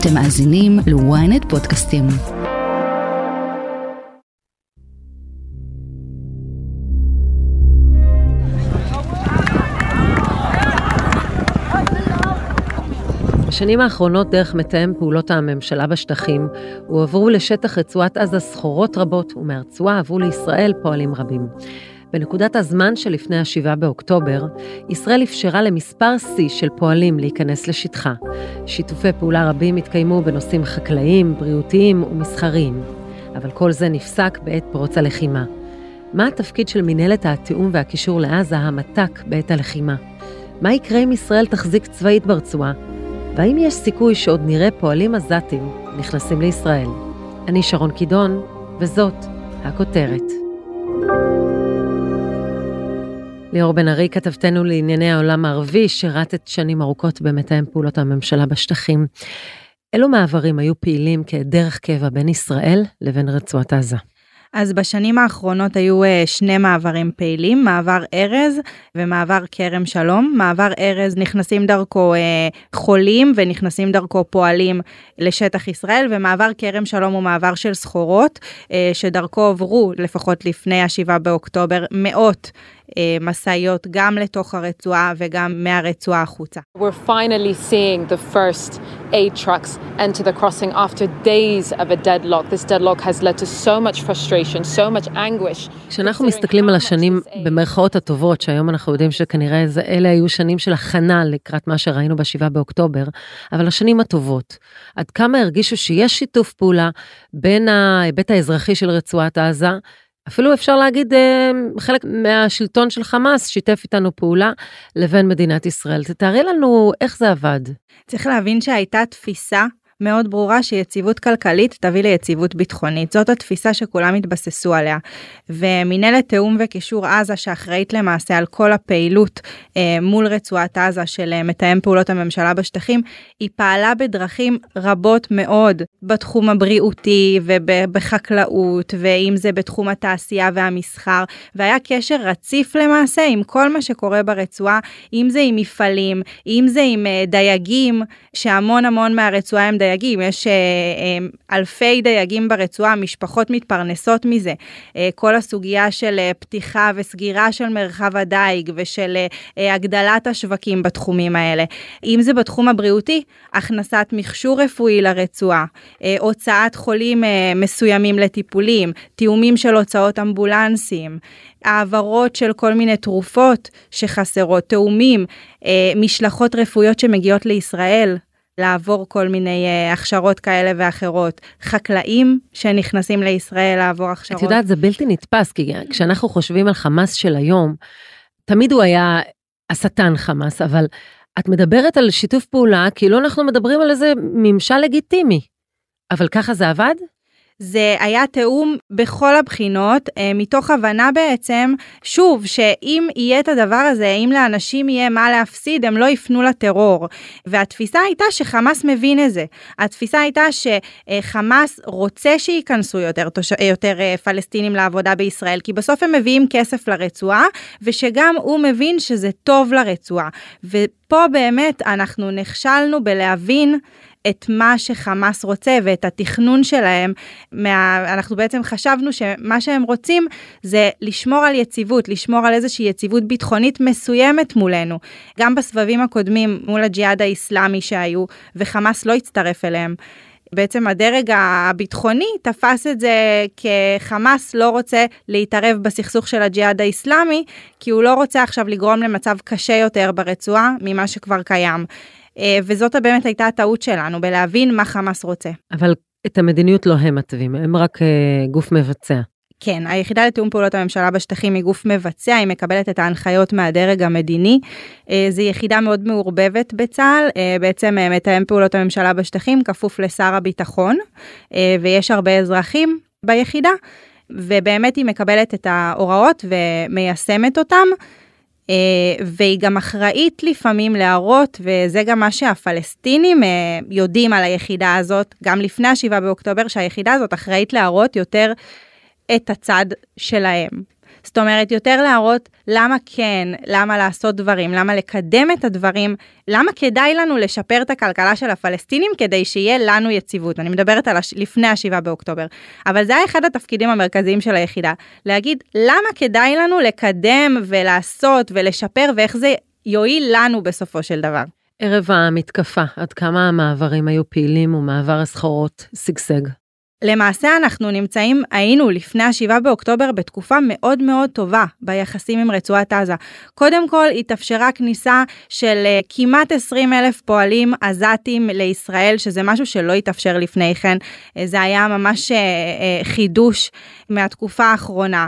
אתם מאזינים ל-ynet פודקאסטים. בשנים האחרונות, דרך מתאם פעולות הממשלה בשטחים, הועברו לשטח רצועת עזה סחורות רבות, ומהרצועה עברו לישראל פועלים רבים. בנקודת הזמן שלפני ה-7 באוקטובר, ישראל אפשרה למספר שיא של פועלים להיכנס לשטחה. שיתופי פעולה רבים התקיימו בנושאים חקלאיים, בריאותיים ומסחריים. אבל כל זה נפסק בעת פרוץ הלחימה. מה התפקיד של מנהלת התיאום והקישור לעזה, המת"ק, בעת הלחימה? מה יקרה אם ישראל תחזיק צבאית ברצועה? והאם יש סיכוי שעוד נראה פועלים עזתים נכנסים לישראל? אני שרון קידון, וזאת הכותרת. ליאור בן ארי, כתבתנו לענייני העולם הערבי, שירתת שנים ארוכות במתאם פעולות הממשלה בשטחים. אילו מעברים היו פעילים כדרך קבע בין ישראל לבין רצועת עזה? אז בשנים האחרונות היו אה, שני מעברים פעילים, מעבר ארז ומעבר כרם שלום. מעבר ארז נכנסים דרכו אה, חולים ונכנסים דרכו פועלים לשטח ישראל, ומעבר כרם שלום הוא מעבר של סחורות, אה, שדרכו עברו, לפחות לפני ה-7 באוקטובר, מאות משאיות גם לתוך הרצועה וגם מהרצועה החוצה. We're finally seeing the first aid trucks enter the crossing after days of a deadlock. This deadlock has led to so much frustration, so much anguish. כשאנחנו מסתכלים על השנים במרכאות הטובות, שהיום אנחנו יודעים שכנראה זה, אלה היו שנים של הכנה לקראת מה שראינו ב-7 באוקטובר, אבל השנים הטובות, עד כמה הרגישו שיש שיתוף פעולה בין ההיבט האזרחי של רצועת עזה, אפילו אפשר להגיד אה, חלק מהשלטון של חמאס שיתף איתנו פעולה לבין מדינת ישראל. תתארי לנו איך זה עבד. צריך להבין שהייתה תפיסה מאוד ברורה שיציבות כלכלית תביא ליציבות ביטחונית. זאת התפיסה שכולם התבססו עליה. ומנהלת תיאום וקישור עזה שאחראית למעשה על כל הפעילות אה, מול רצועת עזה של אה, מתאם פעולות הממשלה בשטחים, היא פעלה בדרכים רבות מאוד בתחום הבריאותי ובחקלאות, ואם זה בתחום התעשייה והמסחר, והיה קשר רציף למעשה עם כל מה שקורה ברצועה, אם זה עם מפעלים, אם זה עם אה, דייגים, שהמון המון מהרצועה הם דייגים. דייגים, יש אה, אה, אלפי דייגים ברצועה, משפחות מתפרנסות מזה. אה, כל הסוגיה של פתיחה וסגירה של מרחב הדייג ושל הגדלת השווקים בתחומים האלה. אם זה בתחום הבריאותי, הכנסת מכשור רפואי לרצועה, הוצאת חולים מסוימים לטיפולים, תיאומים של הוצאות אמבולנסים. העברות של כל מיני תרופות שחסרות, תאומים, משלחות רפואיות שמגיעות לישראל, לעבור כל מיני uh, הכשרות כאלה ואחרות. חקלאים שנכנסים לישראל לעבור הכשרות. את יודעת, זה בלתי נתפס, כי כשאנחנו חושבים על חמאס של היום, תמיד הוא היה השטן חמאס, אבל את מדברת על שיתוף פעולה כאילו אנחנו מדברים על איזה ממשל לגיטימי. אבל ככה זה עבד? זה היה תיאום בכל הבחינות, אה, מתוך הבנה בעצם, שוב, שאם יהיה את הדבר הזה, אם לאנשים יהיה מה להפסיד, הם לא יפנו לטרור. והתפיסה הייתה שחמאס מבין את זה. התפיסה הייתה שחמאס רוצה שייכנסו יותר, יותר אה, פלסטינים לעבודה בישראל, כי בסוף הם מביאים כסף לרצועה, ושגם הוא מבין שזה טוב לרצועה. ופה באמת אנחנו נכשלנו בלהבין את מה שחמאס רוצה ואת התכנון שלהם. מה, אנחנו בעצם חשבנו שמה שהם רוצים זה לשמור על יציבות, לשמור על איזושהי יציבות ביטחונית מסוימת מולנו. גם בסבבים הקודמים מול הג'יהאד האיסלאמי שהיו, וחמאס לא הצטרף אליהם. בעצם הדרג הביטחוני תפס את זה כחמאס לא רוצה להתערב בסכסוך של הג'יהאד האיסלאמי, כי הוא לא רוצה עכשיו לגרום למצב קשה יותר ברצועה ממה שכבר קיים. אה, וזאת באמת הייתה הטעות שלנו, בלהבין מה חמאס רוצה. אבל את המדיניות לא הם מתווים, הם רק אה, גוף מבצע. כן, היחידה לתיאום פעולות הממשלה בשטחים היא גוף מבצע, היא מקבלת את ההנחיות מהדרג המדיני. אה, זו יחידה מאוד מעורבבת בצה"ל, בעצם מתאם פעולות הממשלה בשטחים כפוף לשר הביטחון, ויש הרבה אזרחים ביחידה, ובאמת היא מקבלת את ההוראות ומיישמת אותם. אה, והיא גם אחראית לפעמים להראות, וזה גם מה שהפלסטינים אה, יודעים על היחידה הזאת, גם לפני ה-7 באוקטובר, שהיחידה הזאת אחראית להראות יותר את הצד שלהם. זאת אומרת, יותר להראות למה כן, למה לעשות דברים, למה לקדם את הדברים, למה כדאי לנו לשפר את הכלכלה של הפלסטינים כדי שיהיה לנו יציבות. אני מדברת על הש... לפני ה-7 באוקטובר. אבל זה היה אחד התפקידים המרכזיים של היחידה, להגיד למה כדאי לנו לקדם ולעשות ולשפר ואיך זה יועיל לנו בסופו של דבר. ערב המתקפה, עד כמה המעברים היו פעילים ומעבר הסחורות שגשג? למעשה אנחנו נמצאים, היינו לפני ה-7 באוקטובר בתקופה מאוד מאוד טובה ביחסים עם רצועת עזה. קודם כל התאפשרה כניסה של uh, כמעט 20 אלף פועלים עזתים לישראל, שזה משהו שלא התאפשר לפני כן. Uh, זה היה ממש uh, חידוש מהתקופה האחרונה.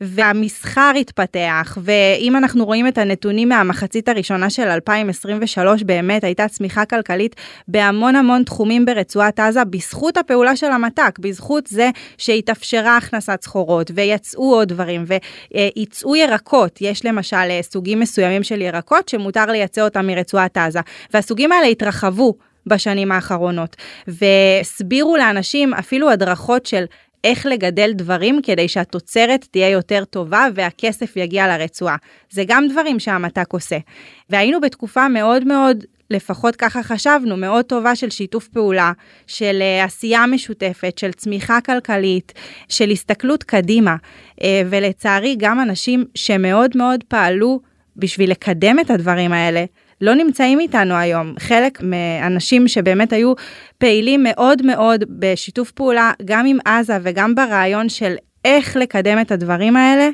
והמסחר התפתח, ואם אנחנו רואים את הנתונים מהמחצית הראשונה של 2023, באמת הייתה צמיחה כלכלית בהמון המון תחומים ברצועת עזה, בזכות הפעולה של המת"ק. רק בזכות זה שהתאפשרה הכנסת סחורות ויצאו עוד דברים ויצאו ירקות, יש למשל אה, סוגים מסוימים של ירקות שמותר לייצא אותם מרצועת עזה, והסוגים האלה התרחבו בשנים האחרונות והסבירו לאנשים אפילו הדרכות של איך לגדל דברים כדי שהתוצרת תהיה יותר טובה והכסף יגיע לרצועה. זה גם דברים שהמת"ק עושה. והיינו בתקופה מאוד מאוד לפחות ככה חשבנו, מאוד טובה של שיתוף פעולה, של uh, עשייה משותפת, של צמיחה כלכלית, של הסתכלות קדימה. Uh, ולצערי, גם אנשים שמאוד מאוד פעלו בשביל לקדם את הדברים האלה, לא נמצאים איתנו היום. חלק מאנשים שבאמת היו פעילים מאוד מאוד בשיתוף פעולה, גם עם עזה וגם ברעיון של איך לקדם את הדברים האלה,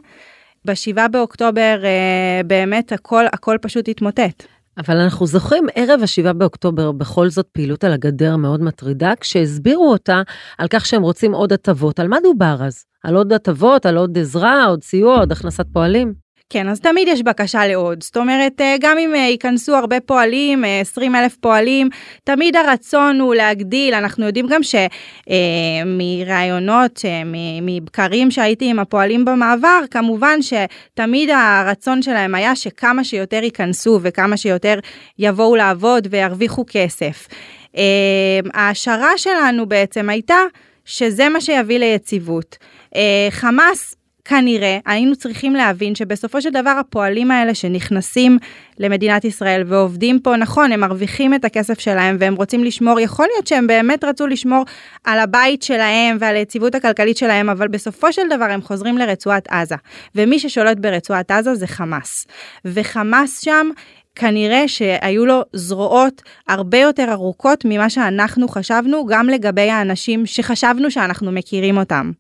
ב-7 באוקטובר uh, באמת הכל, הכל פשוט התמוטט. אבל אנחנו זוכרים ערב ה-7 באוקטובר בכל זאת פעילות על הגדר מאוד מטרידה, כשהסבירו אותה על כך שהם רוצים עוד הטבות. על מה דובר אז? על עוד הטבות, על עוד עזרה, עוד סיוע, עוד הכנסת פועלים? כן, אז תמיד יש בקשה לעוד. זאת אומרת, אה, גם אם אה, ייכנסו הרבה פועלים, 20 אה, אלף פועלים, תמיד הרצון הוא להגדיל. אנחנו יודעים גם שמראיונות, מבקרים שהייתי עם הפועלים במעבר, כמובן שתמיד הרצון שלהם היה שכמה שיותר ייכנסו וכמה שיותר יבואו לעבוד וירוויחו כסף. ההשערה שלנו בעצם הייתה שזה מה שיביא ליציבות. חמאס כנראה היינו צריכים להבין שבסופו של דבר הפועלים האלה שנכנסים למדינת ישראל ועובדים פה, נכון, הם מרוויחים את הכסף שלהם והם רוצים לשמור, יכול להיות שהם באמת רצו לשמור על הבית שלהם ועל היציבות הכלכלית שלהם, אבל בסופו של דבר הם חוזרים לרצועת עזה. ומי ששולט ברצועת עזה זה חמאס. וחמאס שם כנראה שהיו לו זרועות הרבה יותר ארוכות ממה שאנחנו חשבנו, גם לגבי האנשים שחשבנו שאנחנו מכירים אותם.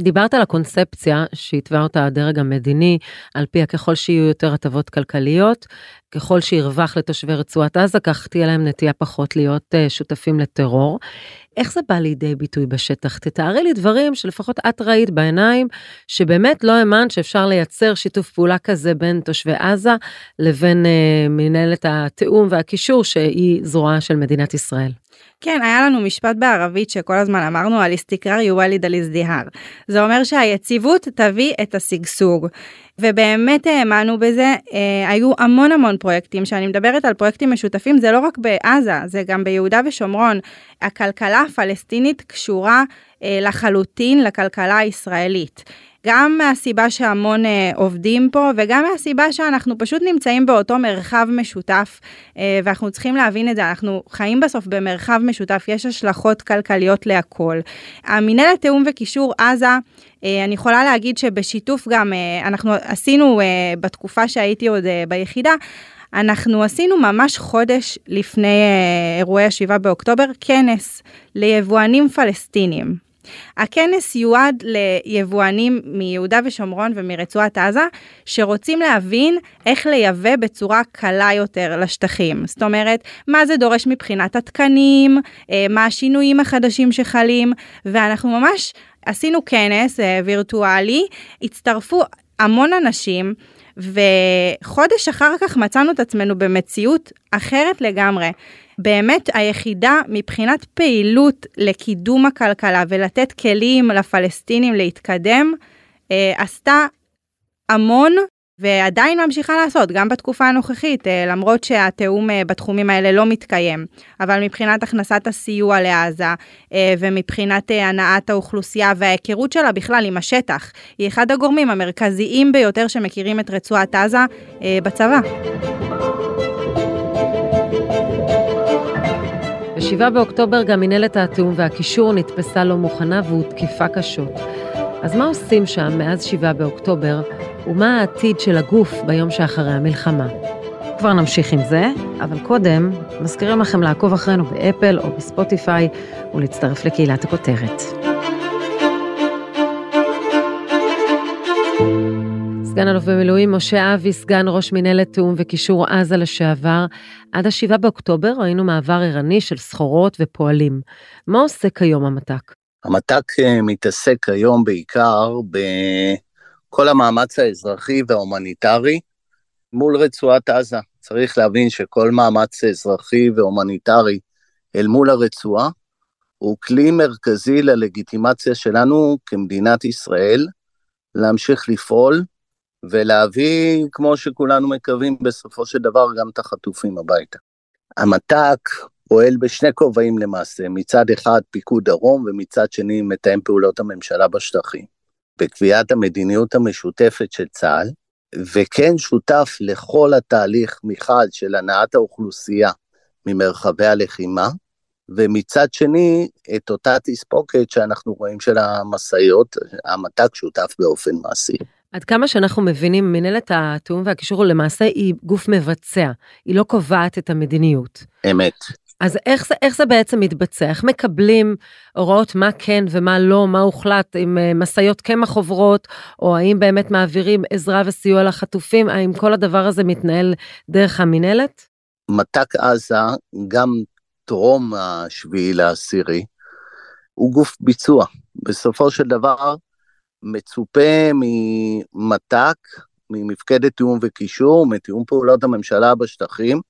דיברת על הקונספציה שהתווה אותה הדרג המדיני, על פיה ככל שיהיו יותר הטבות כלכליות, ככל שירווח לתושבי רצועת עזה, כך תהיה להם נטייה פחות להיות uh, שותפים לטרור. איך זה בא לידי ביטוי בשטח? תתארי לי דברים שלפחות את ראית בעיניים, שבאמת לא האמנת שאפשר לייצר שיתוף פעולה כזה בין תושבי עזה לבין uh, מנהלת התיאום והקישור שהיא זרועה של מדינת ישראל. כן, היה לנו משפט בערבית שכל הזמן אמרנו על איסתיקרר יוואליד על הזדיהר. זה אומר שהיציבות תביא את השגשוג. ובאמת האמנו בזה, אה, היו המון המון פרויקטים, שאני מדברת על פרויקטים משותפים, זה לא רק בעזה, זה גם ביהודה ושומרון. הכלכלה הפלסטינית קשורה אה, לחלוטין לכלכלה הישראלית. גם מהסיבה שהמון אה, עובדים פה וגם מהסיבה שאנחנו פשוט נמצאים באותו מרחב משותף אה, ואנחנו צריכים להבין את זה, אנחנו חיים בסוף במרחב משותף, יש השלכות כלכליות להכל. המינהלת תיאום וקישור עזה, אה, אני יכולה להגיד שבשיתוף גם, אה, אנחנו עשינו אה, בתקופה שהייתי עוד ביחידה, אנחנו עשינו ממש חודש לפני אירועי ה-7 באוקטובר כנס ליבואנים פלסטינים. הכנס יועד ליבואנים מיהודה ושומרון ומרצועת עזה, שרוצים להבין איך לייבא בצורה קלה יותר לשטחים. זאת אומרת, מה זה דורש מבחינת התקנים, אה, מה השינויים החדשים שחלים, ואנחנו ממש עשינו כנס אה, וירטואלי, הצטרפו המון אנשים. וחודש אחר כך מצאנו את עצמנו במציאות אחרת לגמרי. באמת היחידה מבחינת פעילות לקידום הכלכלה ולתת כלים לפלסטינים להתקדם, אה, עשתה המון ועדיין ממשיכה לעשות, גם בתקופה הנוכחית, אה, למרות שהתיאום אה, בתחומים האלה לא מתקיים. אבל מבחינת הכנסת הסיוע לעזה, אה, ומבחינת הנעת האוכלוסייה וההיכרות שלה בכלל עם השטח, היא אחד הגורמים המרכזיים ביותר שמכירים את רצועת עזה בצבא. ב-7 באוקטובר גם מנהלת התיאום והקישור נתפסה לא מוכנה והותקפה קשות. אז מה עושים שם מאז 7 באוקטובר, ומה העתיד של הגוף ביום שאחרי המלחמה? כבר נמשיך עם זה, אבל קודם, מזכירים לכם לעקוב אחרינו באפל או בספוטיפיי ולהצטרף לקהילת הכותרת. סגן אלוף במילואים משה אבי, סגן ראש מנהלת תיאום וקישור עזה לשעבר, עד ה-7 באוקטובר ראינו מעבר ערני של סחורות ופועלים. מה עושה כיום המת"ק? המת"ק אה, מתעסק כיום בעיקר בכל המאמץ האזרחי וההומניטרי מול רצועת עזה. צריך להבין שכל מאמץ אזרחי והומניטרי אל מול הרצועה הוא כלי מרכזי ללגיטימציה שלנו כמדינת ישראל להמשיך לפעול ולהביא, כמו שכולנו מקווים, בסופו של דבר גם את החטופים הביתה. המת"ק פועל בשני כובעים למעשה, מצד אחד פיקוד דרום ומצד שני מתאם פעולות הממשלה בשטחים. בקביעת המדיניות המשותפת של צה"ל, וכן שותף לכל התהליך מחד של הנעת האוכלוסייה ממרחבי הלחימה, ומצד שני את אותה תספוקת שאנחנו רואים של המשאיות, המת"ק שותף באופן מעשי. עד כמה שאנחנו מבינים, מנהלת התיאום והקישור למעשה היא גוף מבצע, היא לא קובעת את המדיניות. אמת. אז איך זה, איך זה בעצם מתבצע? איך מקבלים הוראות מה כן ומה לא, מה הוחלט, אם אה, משאיות קמח עוברות, או האם באמת מעבירים עזרה וסיוע לחטופים, האם כל הדבר הזה מתנהל דרך המינהלת? מת"ק עזה, גם טרום השביעי לעשירי, הוא גוף ביצוע. בסופו של דבר, מצופה ממת"ק, ממפקדת תיאום וקישור, מתיאום פעולות הממשלה בשטחים,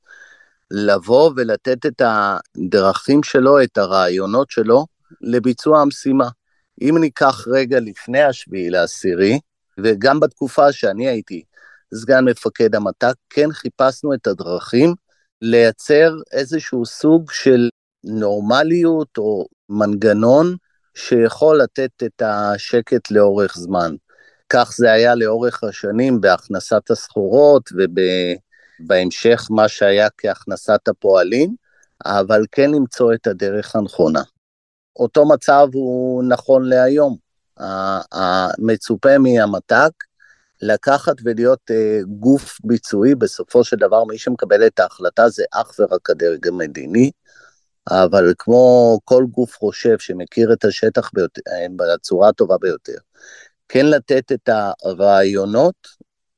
לבוא ולתת את הדרכים שלו, את הרעיונות שלו, לביצוע המשימה. אם ניקח רגע לפני השביעי לעשירי, וגם בתקופה שאני הייתי סגן מפקד המת"ק, כן חיפשנו את הדרכים לייצר איזשהו סוג של נורמליות או מנגנון שיכול לתת את השקט לאורך זמן. כך זה היה לאורך השנים בהכנסת הסחורות ובהמשך מה שהיה כהכנסת הפועלים, אבל כן למצוא את הדרך הנכונה. אותו מצב הוא נכון להיום. המצופה מהמת"ק לקחת ולהיות uh, גוף ביצועי, בסופו של דבר מי שמקבל את ההחלטה זה אך ורק הדרג המדיני, אבל כמו כל גוף חושב שמכיר את השטח ביותר, בצורה הטובה ביותר, כן לתת את הרעיונות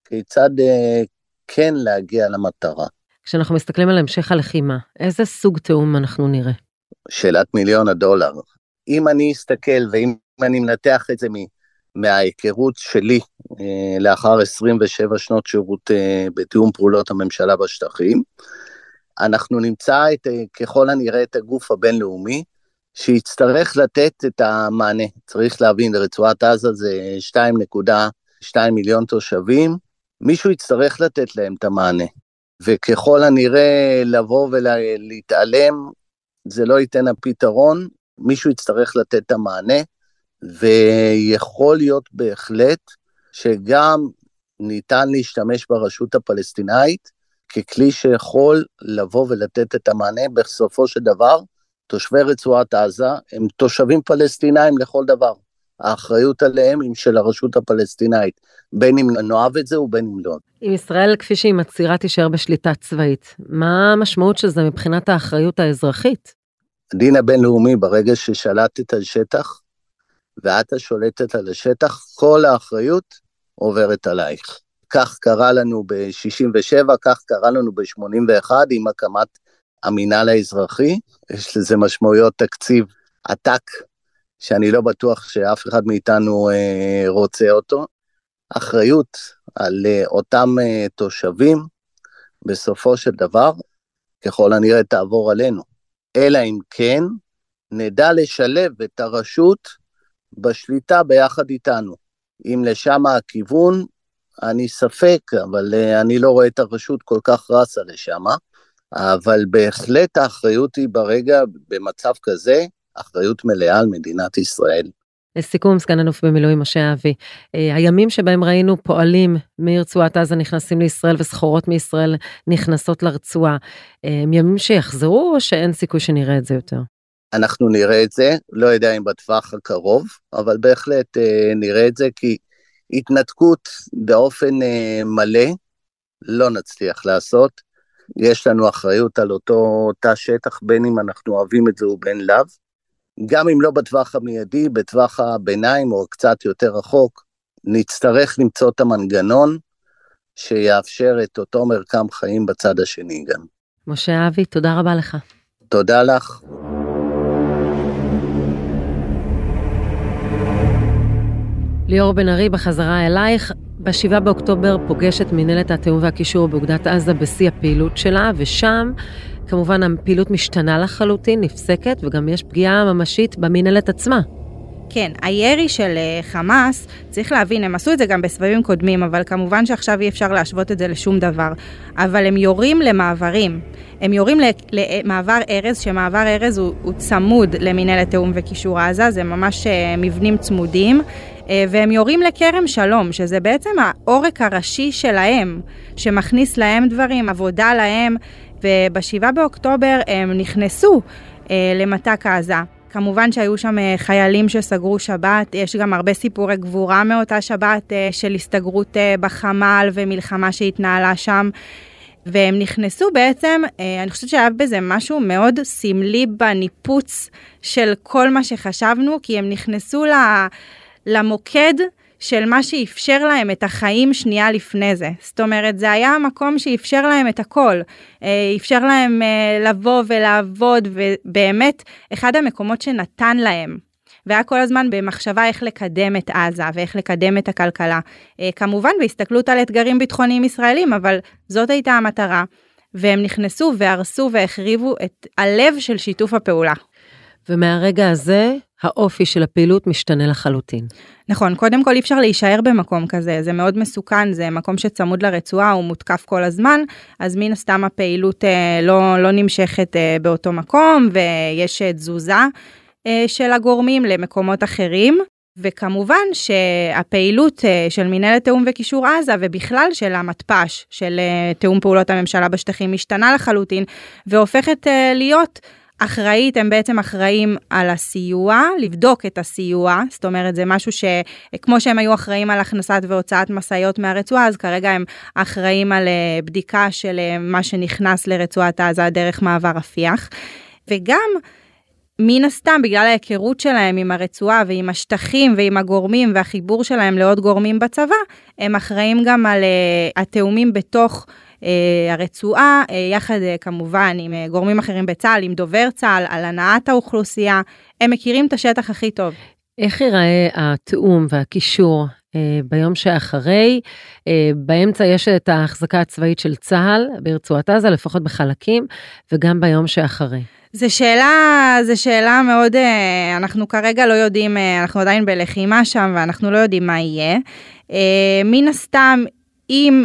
כיצד uh, כן להגיע למטרה. כשאנחנו מסתכלים על המשך הלחימה, איזה סוג תיאום אנחנו נראה? שאלת מיליון הדולר. אם אני אסתכל ואם אני מנתח את זה מההיכרות שלי אה, לאחר 27 שנות שירות אה, בתיאום פעולות הממשלה בשטחים, אנחנו נמצא את, ככל הנראה את הגוף הבינלאומי שיצטרך לתת את המענה. צריך להבין, רצועת עזה זה 2.2 מיליון תושבים, מישהו יצטרך לתת להם את המענה. וככל הנראה לבוא ולהתעלם, זה לא ייתן הפתרון, מישהו יצטרך לתת את המענה, ויכול להיות בהחלט שגם ניתן להשתמש ברשות הפלסטינאית ככלי שיכול לבוא ולתת את המענה. בסופו של דבר, תושבי רצועת עזה הם תושבים פלסטינאים לכל דבר. האחריות עליהם היא של הרשות הפלסטינאית, בין אם נאהב את זה ובין אם לא. אם ישראל כפי שהיא מצהירה תישאר בשליטה צבאית, מה המשמעות של זה מבחינת האחריות האזרחית? הדין הבינלאומי, ברגע ששלטת על שטח, ואת השולטת על השטח, כל האחריות עוברת עלייך. כך קרה לנו ב-67, כך קרה לנו ב-81 עם הקמת המינהל האזרחי, יש לזה משמעויות תקציב עתק, שאני לא בטוח שאף אחד מאיתנו אה, רוצה אותו. אחריות על אה, אותם אה, תושבים, בסופו של דבר, ככל הנראה תעבור עלינו. אלא אם כן, נדע לשלב את הרשות בשליטה ביחד איתנו. אם לשם הכיוון, אני ספק, אבל uh, אני לא רואה את הרשות כל כך רצה לשם, אבל בהחלט האחריות היא ברגע, במצב כזה, אחריות מלאה על מדינת ישראל. לסיכום, סגן אלוף במילואים משה אבי, אה, הימים שבהם ראינו פועלים מרצועת עזה נכנסים לישראל וסחורות מישראל נכנסות לרצועה, אה, הם ימים שיחזרו או שאין סיכוי שנראה את זה יותר? אנחנו נראה את זה, לא יודע אם בטווח הקרוב, אבל בהחלט אה, נראה את זה, כי התנתקות באופן מלא לא נצליח לעשות. יש לנו אחריות על אותו תא שטח, בין אם אנחנו אוהבים את זה ובין לאו. גם אם לא בטווח המיידי, בטווח הביניים או קצת יותר רחוק, נצטרך למצוא את המנגנון שיאפשר את אותו מרקם חיים בצד השני גם. משה אבי, תודה רבה לך. תודה לך. ליאור בן ארי, בחזרה אלייך. ב-7 באוקטובר פוגשת מנהלת התיאום והקישור באוגדת עזה בשיא הפעילות שלה, ושם כמובן הפעילות משתנה לחלוטין, נפסקת, וגם יש פגיעה ממשית במנהלת עצמה. כן, הירי של אה, חמאס, צריך להבין, הם עשו את זה גם בסבבים קודמים, אבל כמובן שעכשיו אי אפשר להשוות את זה לשום דבר. אבל הם יורים למעברים. הם יורים למעבר ארז, שמעבר ארז הוא, הוא צמוד למנהלת תיאום וקישור עזה, זה ממש אה, מבנים צמודים. אה, והם יורים לכרם שלום, שזה בעצם העורק הראשי שלהם, שמכניס להם דברים, עבודה להם, וב-7 באוקטובר הם נכנסו אה, למתק עזה. כמובן שהיו שם אה, חיילים שסגרו שבת, יש גם הרבה סיפורי גבורה מאותה שבת אה, של הסתגרות אה, בחמ"ל ומלחמה שהתנהלה שם. והם נכנסו בעצם, אני חושבת שהיה בזה משהו מאוד סמלי בניפוץ של כל מה שחשבנו, כי הם נכנסו למוקד של מה שאפשר להם את החיים שנייה לפני זה. זאת אומרת, זה היה המקום שאפשר להם את הכל. אה, אפשר להם אה, לבוא ולעבוד, ובאמת, אחד המקומות שנתן להם. והיה כל הזמן במחשבה איך לקדם את עזה ואיך לקדם את הכלכלה. אה, כמובן בהסתכלות על אתגרים ביטחוניים ישראלים, אבל זאת הייתה המטרה. והם נכנסו והרסו והחריבו את הלב של שיתוף הפעולה. ומהרגע הזה האופי של הפעילות משתנה לחלוטין. נכון, קודם כל אי אפשר להישאר במקום כזה, זה מאוד מסוכן, זה מקום שצמוד לרצועה, הוא מותקף כל הזמן, אז מן הסתם הפעילות אה, לא, לא נמשכת אה, באותו מקום, ויש אה, תזוזה אה, של הגורמים למקומות אחרים. וכמובן שהפעילות אה, של מנהלת תיאום וקישור עזה ובכלל של המתפ"ש, של אה, תיאום פעולות הממשלה בשטחים, משתנה לחלוטין והופכת להיות אחראית, הם בעצם אחראים על הסיוע, לבדוק את הסיוע, זאת אומרת זה משהו שכמו שהם היו אחראים על הכנסת והוצאת משאיות מהרצועה, אז כרגע הם אחראים על אה, בדיקה של אה, מה שנכנס לרצועת עזה דרך מעבר רפיח. וגם מן הסתם בגלל ההיכרות שלהם עם הרצועה ועם השטחים ועם הגורמים והחיבור שלהם לעוד גורמים בצבא, הם אחראים גם על uh, התאומים בתוך הרצועה, אה, יחד אה, כמובן עם גורמים אחרים בצה"ל, עם דובר צה"ל, על הנעת האוכלוסייה, הם מכירים את השטח הכי טוב. איך ייראה התיאום והקישור ביום שאחרי? באמצע יש את ההחזקה הצבאית של צה"ל ברצועת עזה, לפחות בחלקים, וגם ביום שאחרי. זו שאלה, זו שאלה מאוד, אנחנו כרגע לא יודעים, אנחנו עדיין בלחימה שם ואנחנו לא יודעים מה יהיה. מן הסתם, אם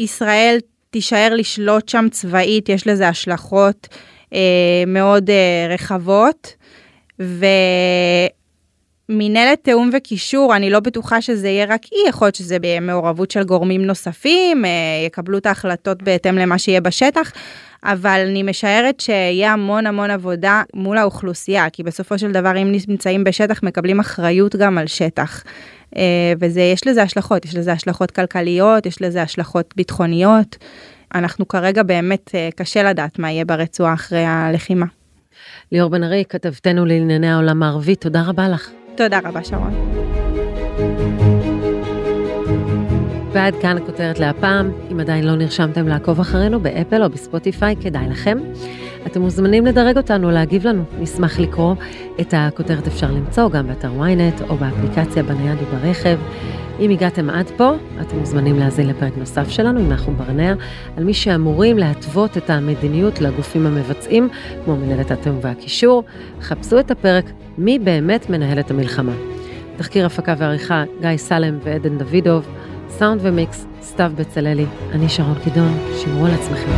ישראל תישאר לשלוט שם צבאית, יש לזה השלכות אה, מאוד אה, רחבות. ומנהלת תיאום וקישור, אני לא בטוחה שזה יהיה רק היא, יכול להיות שזה במעורבות של גורמים נוספים, אה, יקבלו את ההחלטות בהתאם למה שיהיה בשטח, אבל אני משערת שיהיה המון המון עבודה מול האוכלוסייה, כי בסופו של דבר אם נמצאים בשטח מקבלים אחריות גם על שטח. אה, וזה, יש לזה השלכות, יש לזה השלכות כלכליות, יש לזה השלכות ביטחוניות. אנחנו כרגע באמת אה, קשה לדעת מה יהיה ברצועה אחרי הלחימה. ליאור בן ארי, כתבתנו לענייני העולם הערבי, תודה רבה לך. תודה רבה, שרון. ועד כאן הכותרת להפעם. אם עדיין לא נרשמתם לעקוב אחרינו באפל או בספוטיפיי, כדאי לכם. אתם מוזמנים לדרג אותנו, להגיב לנו. נשמח לקרוא. את הכותרת אפשר למצוא גם באתר ynet או באפליקציה בנייד וברכב. אם הגעתם עד פה, אתם מוזמנים להאזין לפרק נוסף שלנו עם נחום ברנע, על מי שאמורים להתוות את המדיניות לגופים המבצעים, כמו מנהלת התיאום והקישור. חפשו את הפרק מי באמת מנהל את המלחמה. תחקיר הפקה ועריכה גיא סלם ועדן דוידוב. סאונד ומיקס, סתיו בצללי. אני שרון קידון, שמרו על עצמכם.